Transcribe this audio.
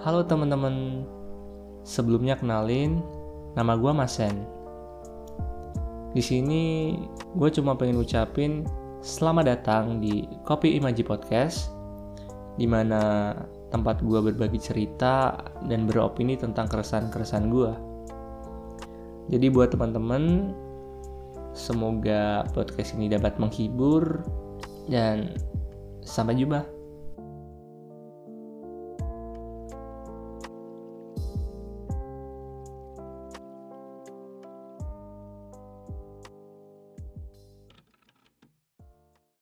Halo teman-teman, sebelumnya kenalin, nama gue Masen. Di sini gue cuma pengen ucapin selamat datang di Kopi Imaji Podcast, di mana tempat gue berbagi cerita dan beropini tentang keresahan-keresahan gue. Jadi buat teman-teman, semoga podcast ini dapat menghibur dan sampai jumpa.